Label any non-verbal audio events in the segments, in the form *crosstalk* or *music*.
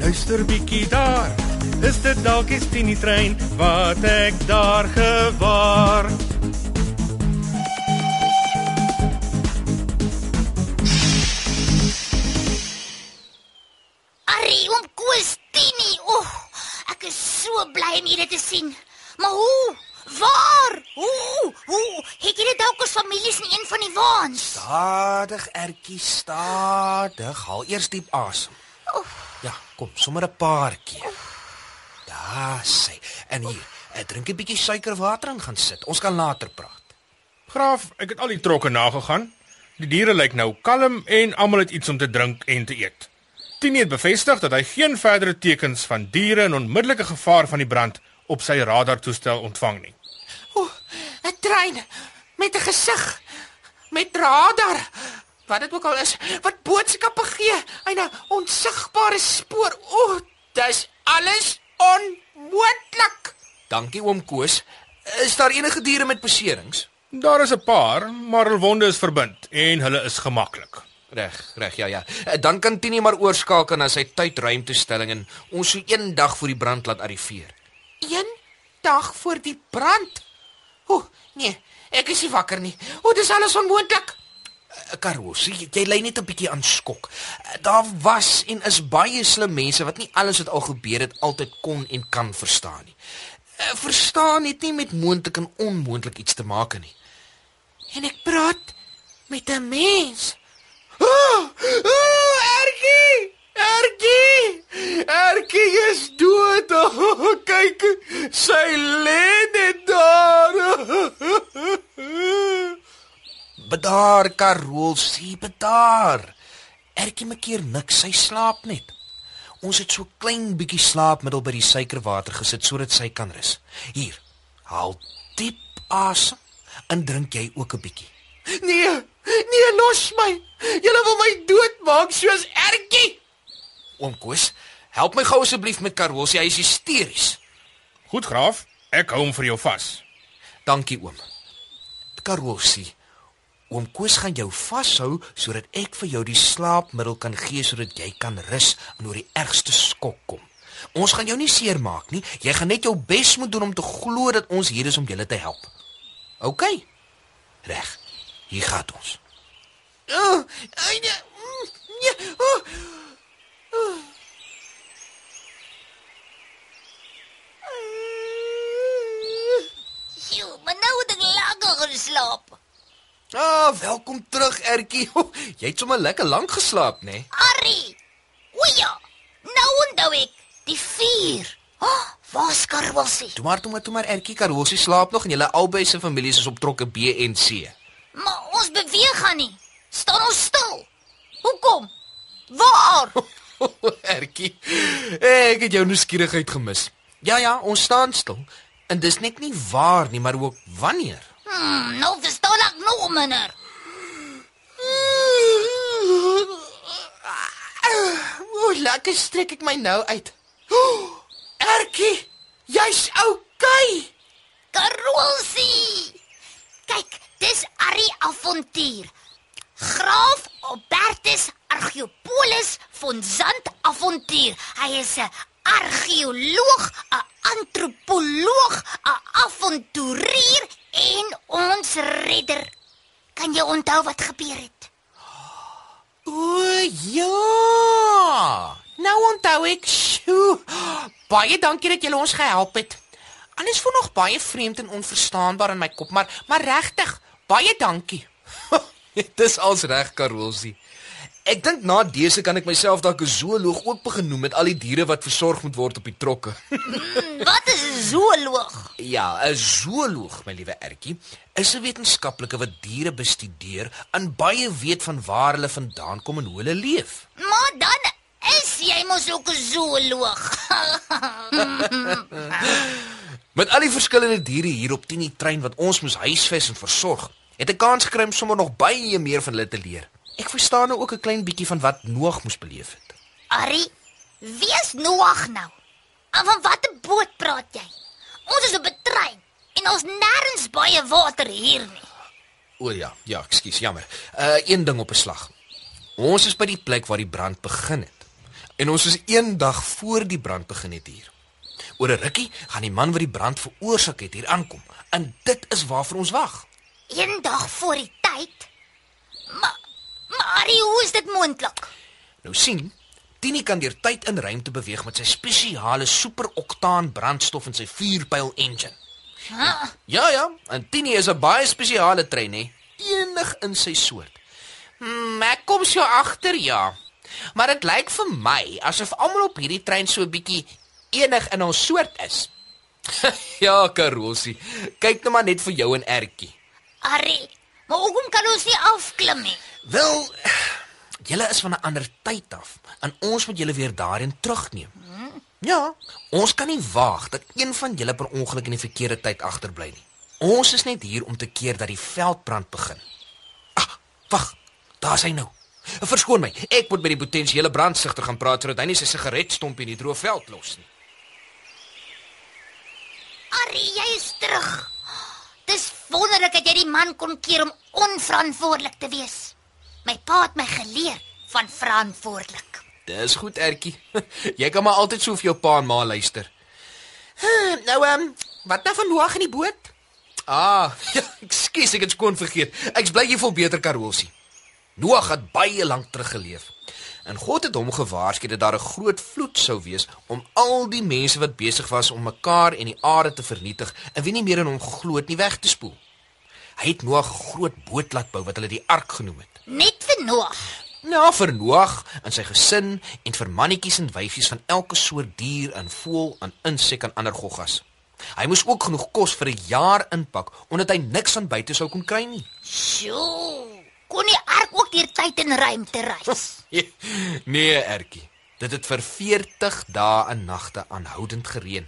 luister bietjie daar. Is dit dalk die Tini trein wat ek daar gewaar? Arrie, oom Koos Tini. O, oh, ek is so bly om julle te sien. Maar hoe? Waar? Hoe? Hoe? Het julle dalk ons families in een van die waans? Stadig, Ertjie, stadig. Haal eers diep asem. Ja, kom, sommer 'n paar keer. Daar sê. En hier, ek drink 'n bietjie suikerwater en gaan sit. Ons kan later praat. Graaf, ek het al die trokke nagegaan. Die diere lyk nou kalm en almal het iets om te drink en te eet. Tini het bevestig dat hy geen verdere tekens van diere in onmiddellike gevaar van die brand op sy radartoestel ontvang nie. O, 'n trein met 'n gesig met radar. Wat dit ook al is, wat boodskappe gee 'n onsigbare spoor. O, dis alles onmoontlik. Dankie oom Koos. Is daar enige diere met beserings? Daar is 'n paar, maar hul wonde is verbind en hulle is gemaklik. Reg, reg, ja ja. Eh, Dan kan Tini maar oorskakel na sy tydruimtestelling en ons sou een dag voor die brand laat arriveer. Een dag voor die brand. O, nee, ek is nie wakker nie. O, dis alles onmoontlik. Karosie, jy lê net 'n bietjie aan skok. Eh, Daar was en is baie slim mense wat nie alles wat al gebeur het altyd kon en kan verstaan nie. Eh, Verstaan het nie met moontlik en onmoontlik iets te maak nie. En ek praat met 'n mens. Oh, oh, Ergie! Ergie! Ergie is dood. *laughs* Oh, kyk, sy lê net daar. *laughs* Bedaar, Karosie, bedaar. Erkie maak keer niks, sy slaap net. Ons het so klein bietjie slaapmiddel by die suikerwater gesit sodat sy kan rus. Hier, haal diep asem en drink jy ook 'n bietjie. Nee, nee, los my. Julle wil my doodmaak soos Ergie. Oom Koos, help my gou asseblief met Karosie, hy is hysteries. Goed, Graaf, ek hou hom vir jou vas. Dankie oom. Karosie. Oom Koos gaan jou vashou sodat ek vir jou die slaapmiddel kan gee sodat jy kan rus en oor die ergste skok kom. Ons gaan jou nie seermaak nie. Jy gaan net jou bes moet doen om te glo dat ons hier is om julle te help. OK. Reg. Hier gaan ons. Oh, nee. Nee. Oh. Sjoe, maar nou het ek lekker geslaap. Ah, welkom terug Ertjie. *laughs* Jy het sommer lekker lank geslaap, né? Nee? Arrie. O ja. Nou onthou ek die vuur. Oh, waar's Karwassie? Toe maar toe maar toe maar Ertjie Karosie slaap nog en julle albei se families is op trokke B en C. Maar ons beweeg gaan nie. Staan ons stil. Hoekom? Waar? *laughs* Ertjie. Ek het jou nuuskierigheid gemis. Ja ja, ons staan stil. En dis net nie waar nie, maar ook wanneer. Hmm, nou verstaan ek nog minder. O, lekker strek ek my nou uit. Oh, Erkie, jy's okay. Karolsie. Kyk, dis Arrie avontuur. Graaf Albertus Argeopolis van Zand avontuur. Hy is 'n argeoloog, 'n antropoloog, 'n avonturier en ons redder. Kan jy onthou wat gebeur het? O, ja. Nou onthou ek. Sjoe. Baie dankie dat julle ons gehelp het. Alles voel nog baie vreemd en onverstaanbaar in my kop, maar maar regtig Baie dankie. *laughs* Dis als reg, Karolsie. Ek dink na dese kan ek myself dalk 'n zooloog ook begin noem met al die diere wat versorg moet word op die trokke. *laughs* Wat is 'n zooloog? ja, 'n zooloog, my liewe Ertjie, is 'n wetenskaplike wat diere bestudeer en baie weet van waar hulle vandaan kom en hoe hulle leef. Maar dan is jy mos ook 'n zooloog. *laughs* Met al die verskillende diere hier op Tini trein wat ons moes huisves en versorg, het ek kans gekry om sommer nog baie meer van hulle te leer. Ek verstaan nou ook 'n klein bietjie van wat Noag moes beleef het. Ari, wie is Noag nou? En van watter boot praat jy? Ons is op 'n trein en ons nêrens baie water hier nie. O ja, ja, ekskuus, jammer. Uh een ding op 'n slag. Ons is by die plek waar die brand begin het. En ons is een dag voor die brand begin het hier. Oor 'n rukkie gaan die man wat die brand veroorsaak het hier aankom. En dit is waarvoor ons wag. Een dag voor die tyd. Maar maar Ari, hoe is dit moontlik? Nou sien, Tini kan deur tyd en ruimte beweeg met sy spesiale superoktaan brandstof en sy vuurpyl engine. Huh? Ja ja, en Tini is 'n baie spesiale trein hè, enig in sy soort. Hmm, ek kom so agter, ja. Maar dit lyk vir my asof almal op hierdie trein so 'n bietjie enig in ons soort is. *laughs* ja, Karolsie, kyk nou maar net vir jou en Ertjie. Ari, maar hoekom kan ons nie afklim nie? Wel, julle is van 'n ander tyd af en ons moet julle weer daarin terugneem. Ja, ons kan nie waag dat een van julle per ongeluk in die verkeerde tyd agterbly nie. Ons is net hier om te keer dat die veldbrand begin. Ag, wag, daar's hy nou. Verskoon my, ek moet met die potensiële brandsigter gaan praat sodat hy nie sy sigaretstompie in die droë veld los nie. Ari, jy is terug. Dis wonderlik dat jy die man kon keer om onverantwoordelik te wees. My pa het my geleer van verantwoordelik. Dis goed, Ertjie. *laughs* Jy kan maar altyd so vir jou pa en ma luister. Nou ehm, um, wat nou van Noag in die boot? Ah, *laughs* ja, ekskuus, ek het skoon vergeet. Ek's bly jy voel beter, Karolsie. Noag het baie lank terug geleef. En God het hom gewaarsku dat daar 'n groot vloed sou wees om al die mense wat besig was om mekaar en die aarde te vernietig en wie nie meer in hom geglo het nie weg te spoel. Hy het Noag 'n groot boot laat bou wat hulle die ark genoem het. Net vir Noag. Nou vir Noag en sy gesin en vir mannetjies en wyfies van elke soort dier en voël en insek en ander goggas. Hy moes ook genoeg kos vir 'n jaar inpak omdat hy niks van buite sou kon kry nie. Sjoe. Kon die ark ook deur tyd en ruimte reis? nee, Ertjie. Dit het vir 40 dae en nagte aanhoudend gereën.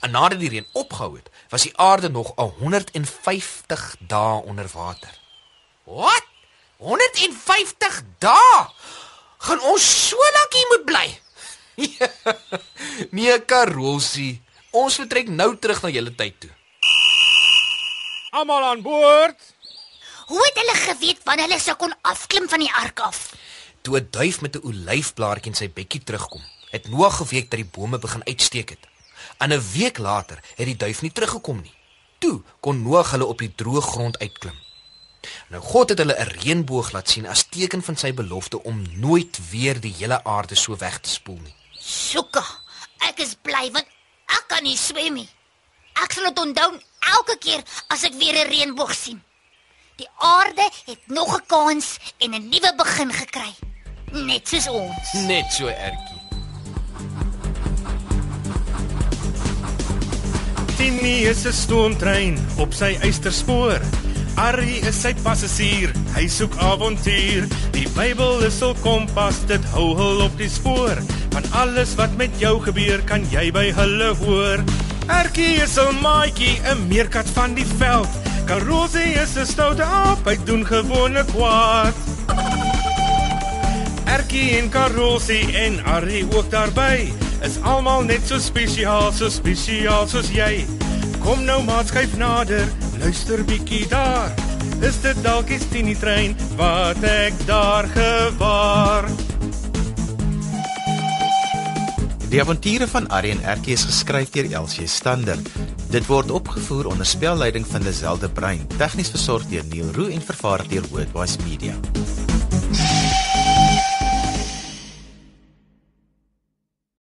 En nadat die reën opgehou het, was die aarde nog 150 dae onder water. Wat? 150 dae. Gaan ons so lank hier moet bly? *laughs* nee, Karolsie. Ons vertrek nou terug na julle tyd toe. Almal aan boord. Hoe het hulle geweet wanneer hulle sou kon afklim van die ark af? Toe 'n duif met 'n olyfblaartjie in sy bekkie terugkom, het Noag geweet dat die bome begin uitsteek het. En 'n week later het die duif nie teruggekom nie. Toe kon Noag hulle op die droë grond uitklim. Nou God het hulle 'n reënboog laat sien as teken van sy belofte om nooit weer die hele aarde so weg te spoel nie. Soeka. Ek is bly want ek kan nie swem nie. Ek sal dit onthou elke keer as ek weer 'n reënboog sien. Die aarde het nog 'n kans en 'n nuwe begin gekry. Net soos ons. Net so ertjie. Tini is 'n stoomtrein op sy eysterspoor. Arrie is sy passasier, hy soek avontuur. Die Bybel is hul kompas, dit hou hul op die spoor. Van alles wat met jou gebeur, kan jy by hulle hoor. Erkie is 'n maatjie, 'n meerkat van die veld. Karosie is 'n stoute aap, hy doen gewone kwaad. Erkie en Karosie en Arrie ook daarby. Is almal net so spesiaal, so spesiaal soos jy. Kom nou maat skuif nader, luister bietjie daar. Is dit dalk die Tini trein wat ek daar gewaar? Die avonture van en Erkie is geskryf deur Elsie Stander. Dit word opgevoer onder spelleiding van Lazelle de Bruin, tegnies versorg deur Neil Roo en vervaar deur Worldwide Media.